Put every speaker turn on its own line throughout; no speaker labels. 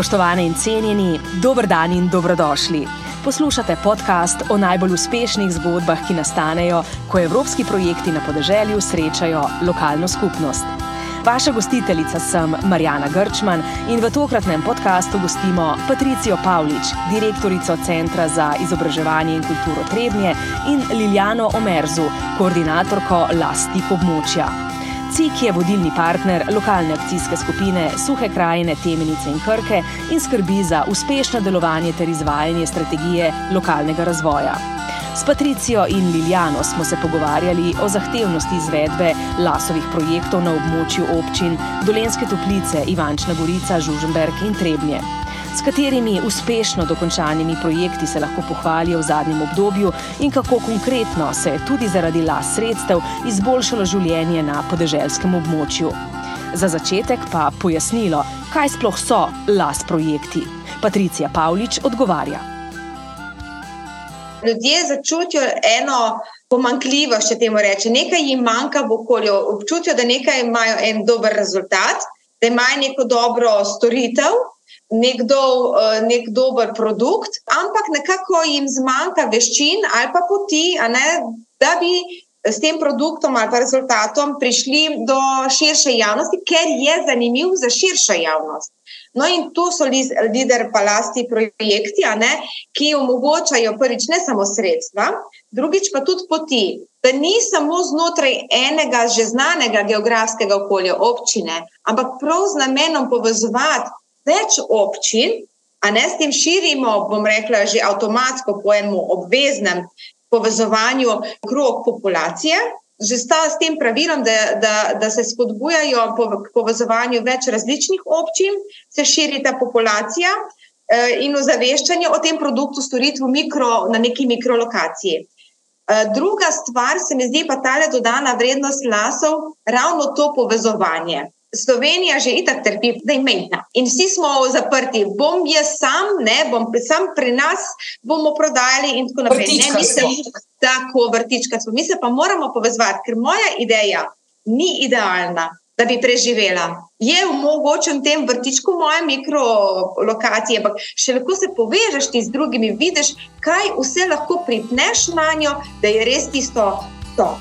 Spoštovane in cenjeni, dober dan in dobrodošli. Poslušate podcast o najbolj uspešnih zgodbah, ki nastanejo, ko evropski projekti na podeželju srečajo lokalno skupnost. Vaša gostiteljica sem Marjana Grčman in v tokratnem podkastu gostimo Patricijo Pavlič, direktorico Centra za izobraževanje in kulturo Trebnje, in Liljano Omerzu, koordinatorko Lastik območja. CIK je vodilni partner lokalne akcijske skupine Suhe krajine, Temenice in Krke in skrbi za uspešno delovanje ter izvajanje strategije lokalnega razvoja. S Patricijo in Liljano smo se pogovarjali o zahtevnosti izvedbe lasovih projektov na območju občin Dolenske toplice, Ivančna Gorica, Žuženberg in Trebnje s katerimi uspešno dokončanimi projekti se lahko pohvalijo v zadnjem obdobju in kako konkretno se je tudi zaradi las sredstev izboljšalo življenje na podeželskem območju. Za začetek pa pojasnilo, kaj sploh so las projekti. Patricija Pavlič odgovarja.
Ljudje začutijo eno pomankljivost, če temu reče. Nekaj jim manjka v okolju, občutijo, da nekaj imajo en dober rezultat, da imajo neko dobro storitev, nekdo, eh, nek dober produkt, ampak nekako jim zmanjka veščin ali pa poti, ne, da bi s tem produktom ali pa rezultatom prišli do širše javnosti, ker je zanimiv za širšo javnost. No, in to so lider palasti projekti, ne, ki omogočajo prvič ne samo sredstva, drugič pa tudi poti. Da ni samo znotraj enega že znanega geografskega okolja, občine, ampak prav z namenom povezovati več občin, a ne s tem širimo, bom rekla, že avtomatsko po enem obveznem povezovanju krog populacije. Že sta s tem pravilom, da, da, da se spodbujajo po, k povezovanju več različnih občin, se širi ta populacija eh, in ozaveščanje o tem produktu, storitvu mikro, na neki mikrolokaciji. Eh, druga stvar, se mi zdi pa ta dodana vrednost lasov, ravno to povezovanje. Slovenija že itak trpi, da je mejna in vsi smo zaprti. Bom jaz sam, ne, bom sam pri nas, bomo prodajali in tako naprej. Ne, mi se tako vrtička smo. Mi se pa moramo povezati, ker moja ideja ni idealna, da bi preživela. Je v mogočem tem vrtičku moje mikrolokacije, ampak še lahko se povežeš ti z drugimi, vidiš, kaj vse lahko pripneš na njo, da je res tisto. To.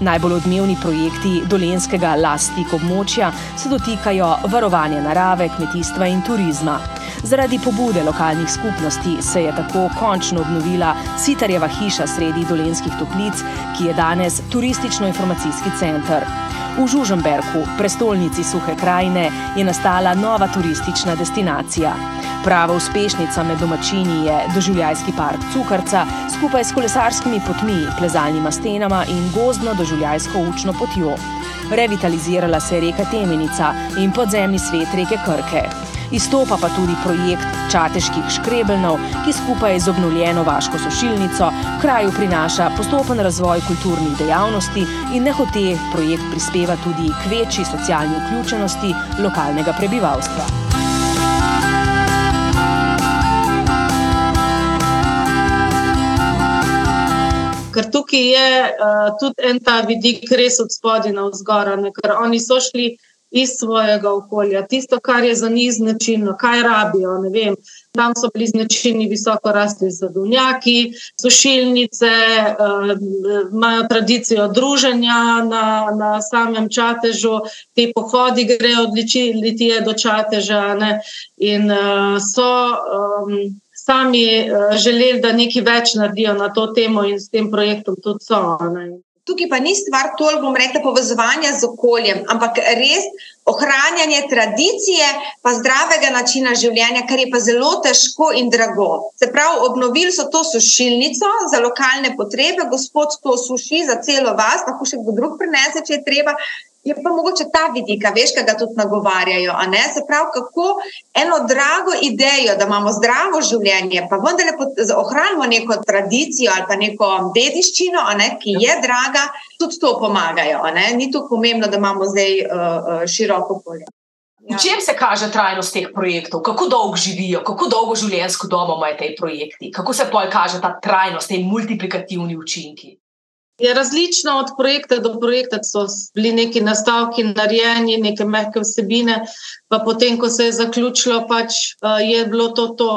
Najbolj odmevni projekti dolenskega lastnik območja se dotikajo varovanja narave, kmetijstva in turizma. Zaradi pobude lokalnih skupnosti se je tako končno obnovila Sitarjeva hiša sredi dolenskih toplic, ki je danes turistično-informacijski center. V Žuženberku, prestolnici Suhe krajine, je nastala nova turistična destinacija. Prava uspešnica med domačini je doživljajski park Cukrca skupaj s kolesarskimi potmi, plezalnima stenama in gozdno doživljajsko učno potjo. Revitalizirala se je reka Temenica in podzemni svet reke Krke. Izstopa pa tudi projekt Čateških škrebelnov, ki skupaj z obnovljeno vaško sušilnico kraju prinaša postopen razvoj kulturnih dejavnosti in nehote projekt prispeva tudi k večji socialni vključenosti lokalnega prebivalstva.
Tukaj je uh, tudi en ta vidik, res od spodaj na vzgor, ker oni so šli iz svojega okolja, tisto, kar je za njih značilno, kaj rabijo. Tam so bili značilni visoko rasti zadovnjaki, sušilnice, uh, imajo tradicijo druženja na, na samem čatežu, te pohodi grejo od Litije do čateža ne? in uh, so. Um, sami uh, želeli, da nekaj več naredijo na to temo in s tem projektom tudi so. Ne.
Tukaj pa ni stvar toliko, bom rekla, povezovanja z okoljem, ampak res ohranjanje tradicije, pa zdravega načina življenja, kar je pa zelo težko in drago. Se pravi, obnovili so to sušilnico za lokalne potrebe, gospod to suši za celo vas, lahko še kdo drug prenese, če je treba. Je pa mogoče ta vidika, veš, kaj ga tudi nagovarjajo. Se pravi, kako eno drago idejo, da imamo zdravo življenje, pa vendar ohranimo neko tradicijo ali pa neko dediščino, ne, ki je draga, tudi to pomagajo. Ni to pomembno, da imamo zdaj uh, široko polje.
Ja. V čem se kaže trajnost teh projektov, kako dolgo živijo, kako dolgo življenjsko dobo imajo ti projekti, kako se poj kaže ta trajnost, te multiplikativni učinki?
Je različno od projekta do projekta, so bili neki nastavki narejeni, neke mehke vsebine, Pa potem, ko se je zaključilo, pač, uh, je bilo to to.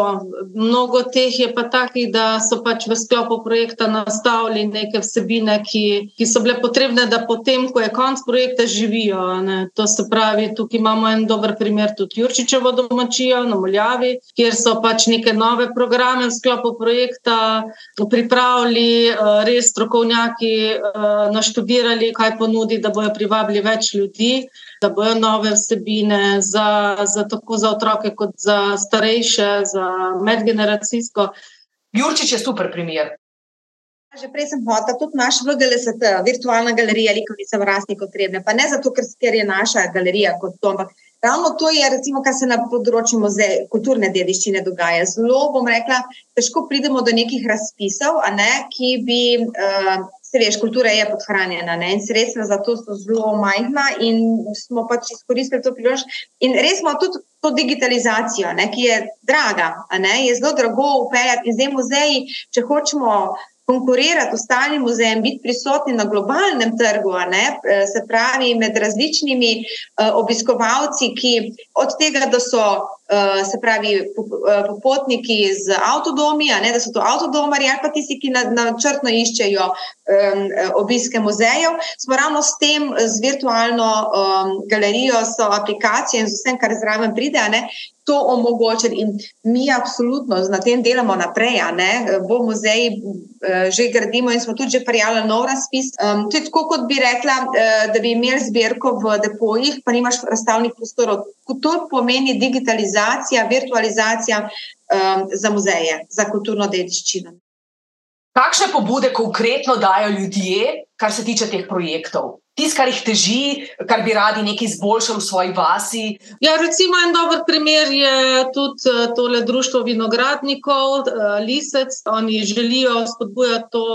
Mnogo teh je pa takih, da so pač v sklopu projekta nastavili neke vsebine, ki, ki so bile potrebne, da potem, ko je konc projekta, živijo. Ne. To se pravi, tukaj imamo en dober primer, tudi Jurčičevo domačijo na Moljavi, kjer so pač neke nove programe v sklopu projekta pripravili, uh, res strokovnjaki uh, naštudirali, kaj ponudi, da bojo privabili več ljudi da bojo nove vsebine za, za tako za otroke, kot za starejše, za medgeneracijsko.
Jurčič je super primer.
Že prej sem hotel, tudi naš VGLST, virtualna galerija, likovnica v rasti potrebne. Pa ne zato, ker, ker je naša galerija kot to, ampak ravno to je, recimo, kar se na področju muzeja, kulturne dediščine dogaja. Zelo bom rekla, težko pridemo do nekih razpisov, ne, ki bi uh, Se veš, kultura je podhranjena ne? in sredstva za to so zelo majhna, in smo pač izkoristili to priložnost. In res smo tudi to digitalizacijo, ne? ki je draga, je zelo drago upeljati. In zdaj muzeji, če hočemo konkurirati ostalim muzejem, biti prisotni na globalnem trgu, se pravi med različnimi uh, obiskovalci, ki od tega, da so uh, se pravi popotniki z avtodomi, ne, da so to avtodomari ali pa tisti, ki načrtno na iščejo um, obiske muzejev, smo ravno s tem, z virtualno um, galerijo, so aplikacije in z vsem, kar zraven pride, ne, to omogočiti. In mi absolutno na tem delamo naprej, bo muzej uh, že gradimo in smo tudi že prijavili nov razpis. Um, to je tako, kot bi rekla, uh, da bi imeli zbirko v depojih, pa nimaš razstavnih prostorov. To pomeni digitalizacija, virtualizacija um, za muzeje, za kulturno dediščino.
Kakšne pobude konkretno dajo ljudje, kar se tiče teh projektov? Tisto, kar jih teži, kar bi radi nekaj izboljšali v svoji vasi.
Ja, recimo, en dober primer je tudi eh, tole društvo vinogradnikov, eh, Lisec. Oni želijo spodbujati to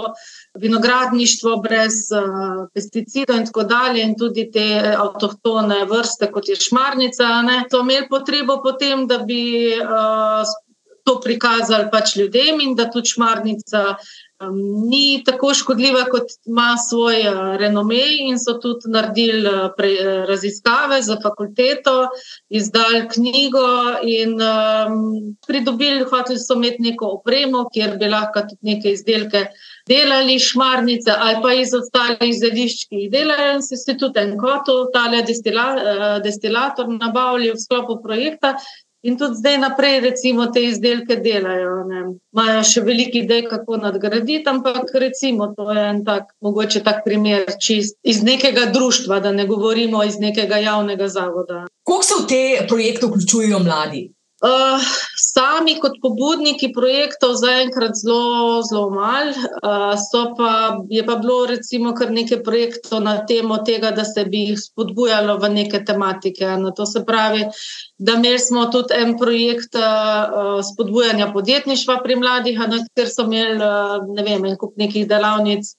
vinogradništvo brez uh, pesticidov in tako dalje, in tudi te avtohtone vrste, kot je šmarnica. Ne. To imeli potrebo potem, da bi uh, to prikazali pač ljudem in da tudi šmarnica um, ni tako škodljiva, kot ima svoj uh, renome, in so tudi naredili uh, pre, uh, raziskave za fakulteto, izdali knjigo in um, pridobili, hoteli so imeti neko opremo, kjer bi lahko tudi neke izdelke. Delali šmarnice ali pa iz ostalih zelišč, ki jih delajo, in se tudi en kot, tale destila, destilator, nabavili v sklopu projekta, In tudi zdaj naprej, recimo, te izdelke delajo. Ne. Imajo še veliko idej, kako nadgraditi, ampak recimo, to je en tak, mogoče tak primer čist iz nekega društva, da ne govorimo iz nekega javnega zavoda.
Kako se v te projekte vključujejo mladi?
Uh, sami, kot pobudniki projektov, zaenkrat zelo, zelo malo. Uh, pa, je pa bilo, recimo, kar nekaj projektov na temo tega, da se bi jih spodbujalo v neke tematike. No, to se pravi, da imeli smo tudi en projekt uh, spodbujanja podjetništva pri mladih, no, ker so imeli uh, ne vem, en kup nekih delavnic.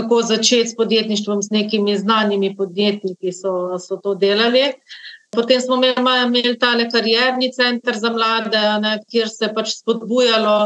Kako začeti s podjetništvom, s nekimi znanimi podjetniki, so, so to delali. Potem smo imeli tale karjerni center za mlade, ne, kjer se je pač spodbujalo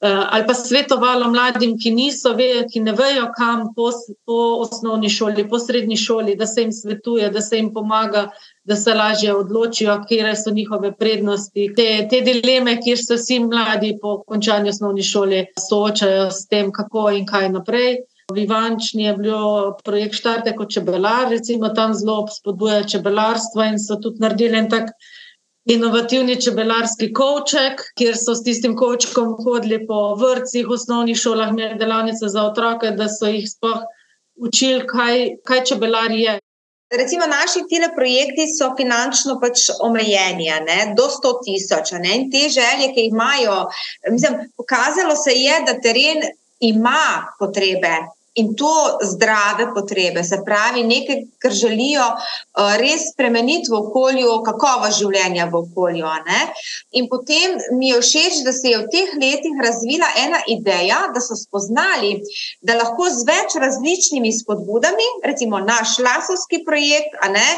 uh, ali pa svetovalo mladim, ki, niso, ve, ki ne vejo, kam po, po osnovni šoli, po srednji šoli, da se jim svetuje, da se jim pomaga, da se lažje odločijo, kje so njihove prednosti. Te, te dileme, kjer se vsi mladi po končanju osnovne šole soočajo s tem, kako in kaj naprej. V Ivančni je bil projekt Štarte kot čebelar, recimo tam zelo spodbuja čebelarstvo in so tudi naredili en tak inovativni čebelarski kovček, kjer so s tistim kovčkom hodili po vrtcih, osnovnih šolah, imeli delavnice za otroke, da so jih sploh učili, kaj, kaj čebelar je.
Recimo, naši tile projekti so finančno pač omejeni, ne, do 100 tisoč. In te želje, ki jih imajo, mislim, pokazalo se je, da teren ima potrebe in to zdrave potrebe, se pravi, nekaj, kar želijo uh, res spremeniti v okolju, kakovo življenja v okolju. Ne? In potem mi je všeč, da se je v teh letih razvila ena ideja, da so spoznali, da lahko z več različnimi spodbudami, recimo naš lasovski projekt, ne,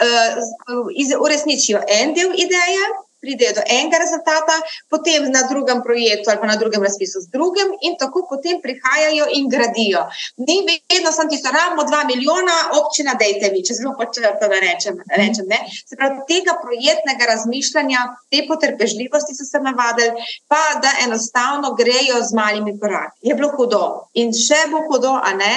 uh, uresničijo en del ideje. Pridejo do enega rezultata, potem na drugem projektu ali pa na drugem razpisu z drugim, in tako potem prihajajo in gradijo. Ni vedno samo tisto, rabimo dva milijona, občina, dejte vi, če zelo počrto, da rečem. rečem se pravi, tega projektnega razmišljanja, te potrpežljivosti so se navadili, pa da enostavno grejo z malimi koraki. Je bilo hudo in še bo hudo, a ne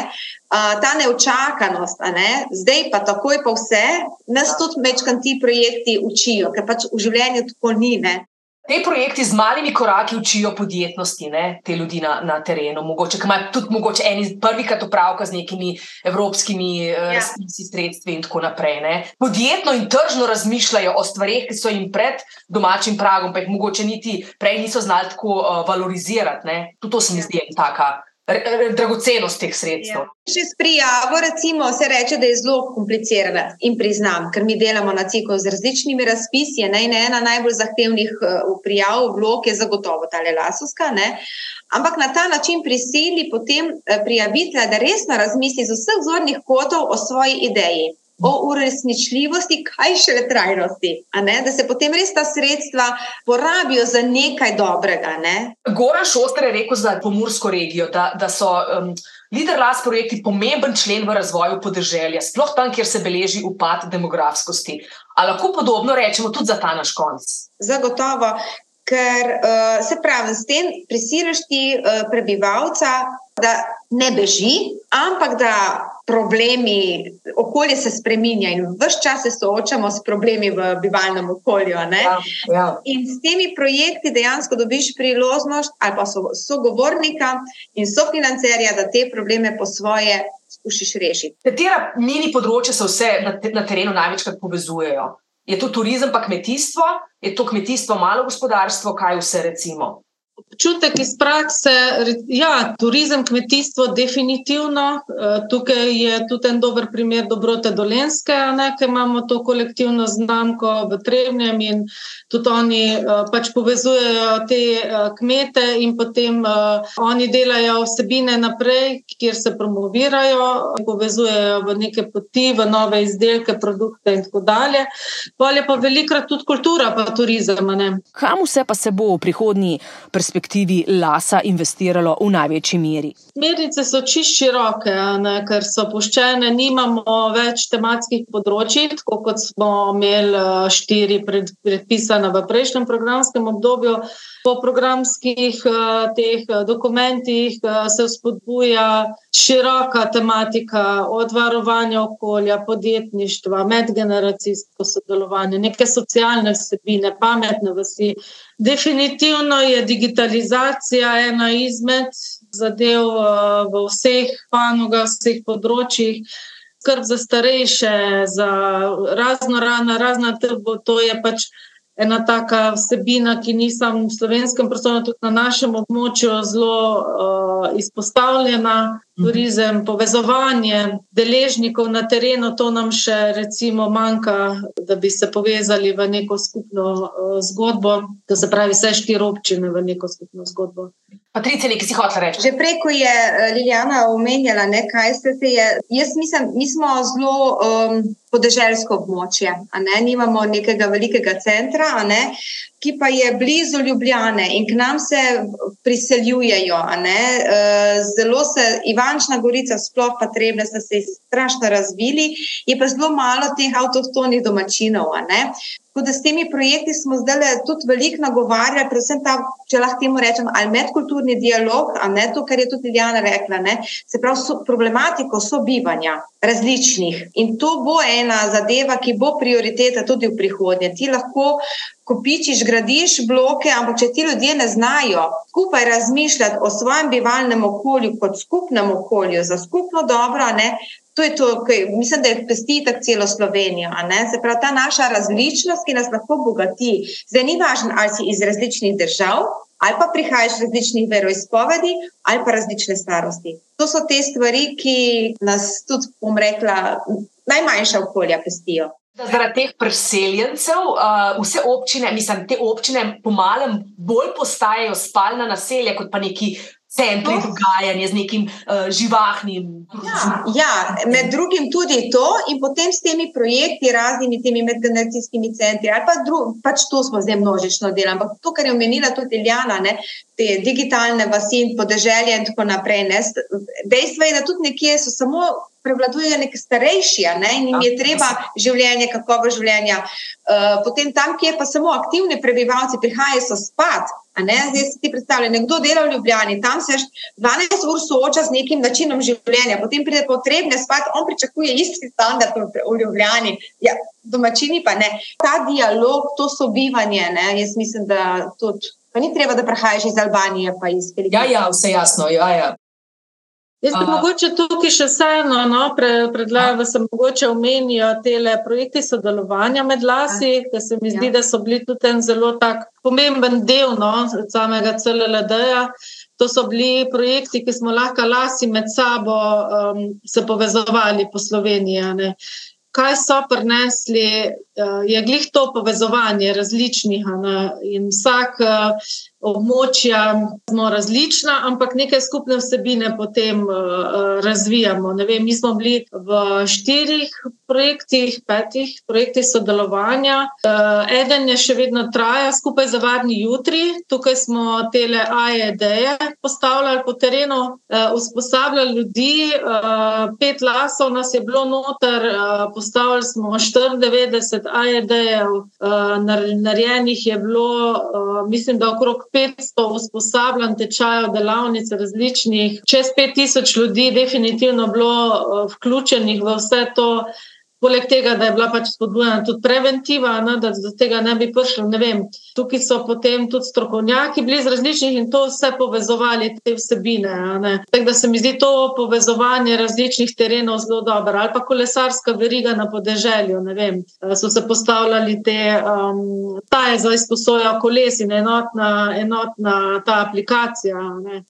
ta neučakanost, ne? zdaj pa takoj pa vse, nas ja. tudi večkrat ti projekti učijo, ker pač v življenju tako ni. Ne?
Te projekti z malimi koraki učijo podjetnosti, ne? te ljudi na, na terenu. Mogoče imajo tudi mogoče eni prvi krat opravka z nekimi evropskimi uh, ja. sredstvi in tako naprej. Ne? Podjetno in tržno razmišljajo o stvarih, ki so jim pred domačim pragom, pa jih mogoče niti prej niso znali tako uh, valorizirati. Tudi to se mi ja. zdi ena taka dragocenost teh sredstev. Ja.
Še s prijavo, recimo, se reče, da je zelo komplicirana in priznam, ker mi delamo na ciklu z različnimi razpisi. Ne, ne ena najbolj zahtevnih uh, prijav, vlog je zagotovo ta Lelasoska. Ampak na ta način prisili potem uh, prijavitelja, da resno razmisli z vseh zornih kotov o svoji ideji o uresničljivosti, kaj še le trajnosti. Da se potem res ta sredstva porabijo za nekaj dobrega. Ne?
Goran Šoster je rekel za pomorsko regijo, da, da so. Um, Lider las projekti pomemben člen v razvoju podeželja, sploh tam, kjer se beleži upad demografskosti. Ali lahko podobno rečemo tudi za ta naš konc?
Zagotovo, ker uh, se pravi, s tem prisiliš ti uh, prebivalca, da ne beži, ampak da problemi, okolje se spremenja in vse čas se soočamo s problemi v bivalnem okolju. Ja, ja. In s temi projekti dejansko dobiš priložnost ali pa so, sogovornika in sofinancerja, da te probleme po svoje skušiš rešiti.
Katera mini področja se vse na, te, na terenu največkrat povezujejo? Je to turizem, pa kmetijstvo, je to kmetijstvo, malo gospodarstvo, kaj vse recimo?
Občutek iz prakse, ja, turizem, kmetijstvo, definitivno. Eh, tukaj je tudi en dober primer dobrote Dolenske, ki imamo to kolektivno znamko v Trebnjem in tudi oni eh, pač povezujejo te eh, kmete in potem oni delajo vsebine naprej, kjer se promovirajo, povezujejo v neke poti, v nove izdelke, produkte in tako dalje. Polje pa velikrat tudi kultura, pa turizem.
Kam vse pa se bo v prihodnji perspektivi? Perspektivi lasa investiralo v največji meri?
Smernice so čist široke, ne, ker so poščene, nimamo več tematskih področji, tako kot smo imeli eh, štiri pred, predpisane v prejšnjem programskem obdobju. Po programskih uh, teh uh, dokumentih se vzpodbuja široka tematika od varovanja okolja, podjetništva, medgeneracijsko sodelovanje, neke socialne vsebine, pametne vsi. Definitivno je digitalizacija ena izmed zadev uh, v vseh panogah, vseh področjih. Skrb za starejše, za razno razna trbo, to je pač ena taka vsebina, ki ni samo v slovenskem prostoru, tudi na našem območju zelo uh, izpostavljena. Turizem, povezovanje deležnikov na terenu, to nam še recimo manjka, da bi se povezali v neko skupno uh, zgodbo, da se pravi vse štiri občine v neko skupno zgodbo.
Patricija, nekaj si hočela reči.
Že preko je Liljana omenjala, ne, kaj se te je. Jaz mislim, mi smo zelo um, podeželsko območje, ne, nimamo nekega velikega centra, ne, ki pa je blizu Ljubljane in k nam se priseljujejo. E, zelo se, Ivančna Gorica, sploh pa trebne, so se strašno razvili, je pa zelo malo teh avtohtonih domačinov. Tako da s temi projekti smo zdaj tudi veliko nagovarjali, predvsem ta, če lahko temu rečem, ali medkulturni dialog, a ne to, kar je tudi Ljana rekla, ne? se pravi so, problematiko sobivanja različnih. In to bo ena zadeva, ki bo prioriteta tudi v prihodnje. Ti lahko kopičiš, gradiš bloke, ampak če ti ljudje ne znajo skupaj razmišljati o svojem bivalnem okolju kot skupnem okolju, za skupno dobro, ne, To je to, kar mislim, da je pesti tako celo Slovenijo. Se pravi, ta naša različnost, ki nas lahko bogati. Zdaj ni važno, ali si iz različnih držav, ali pa prihajaš iz različnih veroizpovedi, ali pa različne starosti. To so te stvari, ki nas tudi, bom rekla, najmanjša okolja pestijo.
Zaradi teh preseljencev, uh, vse občine, mislim, te občine pomalem bolj postajajo spalna naselja, kot pa neki centri dogajanja, z nekim uh, živahnim.
Ja, ja, med drugim tudi to, in potem s temi projekti, raznimi temi medgeneracijskimi centri, ali pa dru, pač to smo zdaj množično delali. Ampak to, kar je omenila tudi Iljana, ne, te digitalne vasi in podeželje in tako naprej. Ne, dejstvo je, da tudi nekje so samo prevladujejo neki starejši ne, in jim je ja, treba življenje, kakovo življenja. Uh, potem tam, kjer pa samo aktivni prebivalci prihajajo spat. Zdaj si ti predstavljaj, nekdo dela v Ljubljani, tam se 12 ur sooča z nekim načinom življenja, potem pride potrebne spati, on pričakuje isti standard v Ljubljani, ja, domačini pa ne. Ta dialog, to sobivanje, ne, jaz mislim, da tudi. Pa ni treba, da prehajaš iz Albanije, pa iz
Filipinov. Ja, ja, vse jasno. Ja, ja.
Jaz bi mogoče tukaj še vseeno no, pre, predlagala, da se mogoče omenijo te projekte sodelovanja med lasi, ker se mi zdi, ja. da so bili tudi en zelo tak pomemben del no, samega CLLD-ja. To so bili projekti, ki smo lahko lasi med sabo um, se povezovali po Sloveniji. Kaj so prinesli, je glih to povezovanje različnih ne, in vsak. Uh, območja smo različna, ampak neke skupne vsebine potem uh, razvijamo. Vem, mi smo bili v štirih projektih, petih projektih sodelovanja. Eden je še vedno traja, skupaj za varni jutri. Tukaj smo tele AED-je postavljali po terenu, usposabljali ljudi. Pet lasov nas je bilo noter, postavili smo 94 AED-jev, uh, narejenih je bilo, uh, mislim, da okrog 500 usposabljanj, tečajev, delavnic različnih, čez 5000 ljudi, definitivno bilo uh, vključenih v vse to. Poleg tega, da je bila pač spodbujena tudi preventiva, ne, da do tega ne bi prišlo. Ne vem, tukaj so potem tudi strokovnjaki bili z različnih in to vse povezovali, te vsebine. Tako da se mi zdi to povezovanje različnih terenov zelo dobro. Ali pa kolesarska veriga na podeželju. Vem, so se postavljali te um, taje za izposojo koles in enotna, enotna ta aplikacija.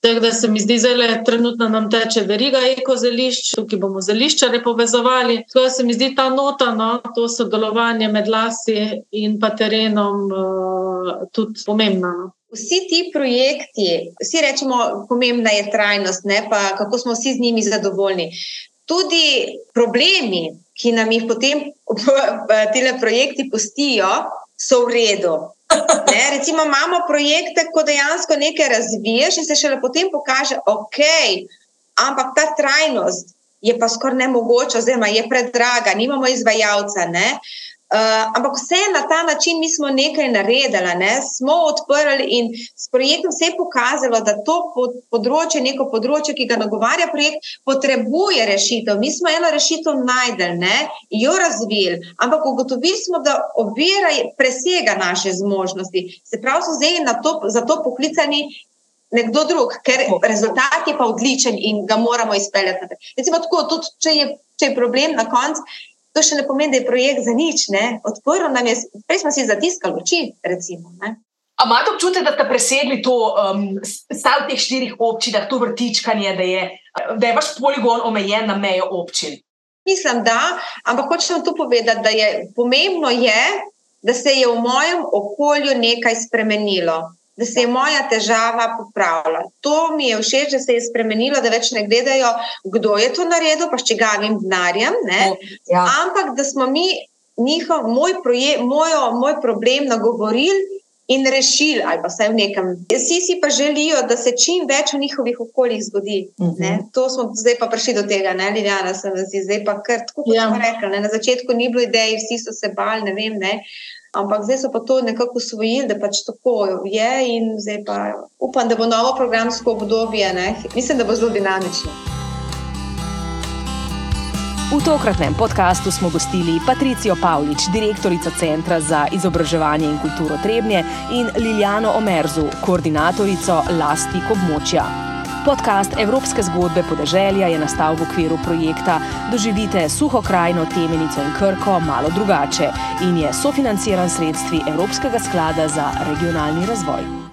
Tako da se mi zdi, da trenutno nam teče veriga ekozelišč, tukaj bomo zeliščare povezovali. Tako da se mi zdi ta nota, no, to sodelovanje med lasi in pa terenom, uh, tudi pomembna. No.
Vsi ti projekti, vsi rečemo, pomembna je trajnost, ne pa kako smo vsi z njimi zadovoljni. Tudi problemi, ki nam jih potem ti projekti pustijo, so v redu. Ne, recimo, imamo projekte, ko dejansko nekaj razviješ in se šele potem pokaže, ok, ampak ta trajnost, je pa skoraj nemogoče, oziroma je predraga, nimamo izvajalca. Ne? Uh, ampak vse na ta način mi smo nekaj naredili, ne? smo odprli in s projektom se je pokazalo, da to področje, neko področje, ki ga nagovarja projekt, potrebuje rešitev. Mi smo eno rešitev najdel, jo razvili, ampak ugotovili smo, da ovira presega naše zmožnosti. Se pravi, so zdaj to, za to poklicani nekdo drug, ker rezultat je pa odličen in ga moramo izpeljati. Recimo, tako, tudi če je, če je problem na koncu, to še ne pomeni, da je projekt za nič. Odprl nam je, prej smo si zatiskali oči. Recimo,
A imate občutek, da ste presegli to, um, stav teh štirih občinah, to vrtičkanje, da je, da je vaš poligon omejen na mejo občin?
Mislim, da, ampak hočem tu povedati, da je pomembno, je, da se je v mojem okolju nekaj spremenilo da se je moja težava popravila. To mi je všeč, da se je spremenilo, da več ne gledajo, kdo je to naredil, pa s čigavim denarjem. Ja. Ampak da smo mi njihov, moj, proje, mojo, moj problem nagovorili. In rešili, ali pa vsaj v nekem. Vsi si pa želijo, da se čim več v njihovih okoljih zgodi. Uh mhm. -huh. To smo zdaj pa prišli do tega, ne, Ljubljana, sem zdaj pa kar tako, kot ja. smo rekli. Ne. Na začetku ni bilo idej, vsi so se bali, ne vem. Ne. Ampak zdaj so pa to nekako usvojili, da pač tako je. In zdaj pa upam, da bo novo programsko obdobje, ne? mislim, da bo zelo dinamično.
V tokratnem podkastu smo gostili Patricijo Pavlič, direktorico Centra za izobraževanje in kulturo Trebnje, in Liljano Omerzu, koordinatorico Lastik območja. Podcast Evropske zgodbe podeželja je nastal v okviru projekta Doživite suho krajino, temenico in krko malo drugače in je sofinanciran sredstvi Evropskega sklada za regionalni razvoj.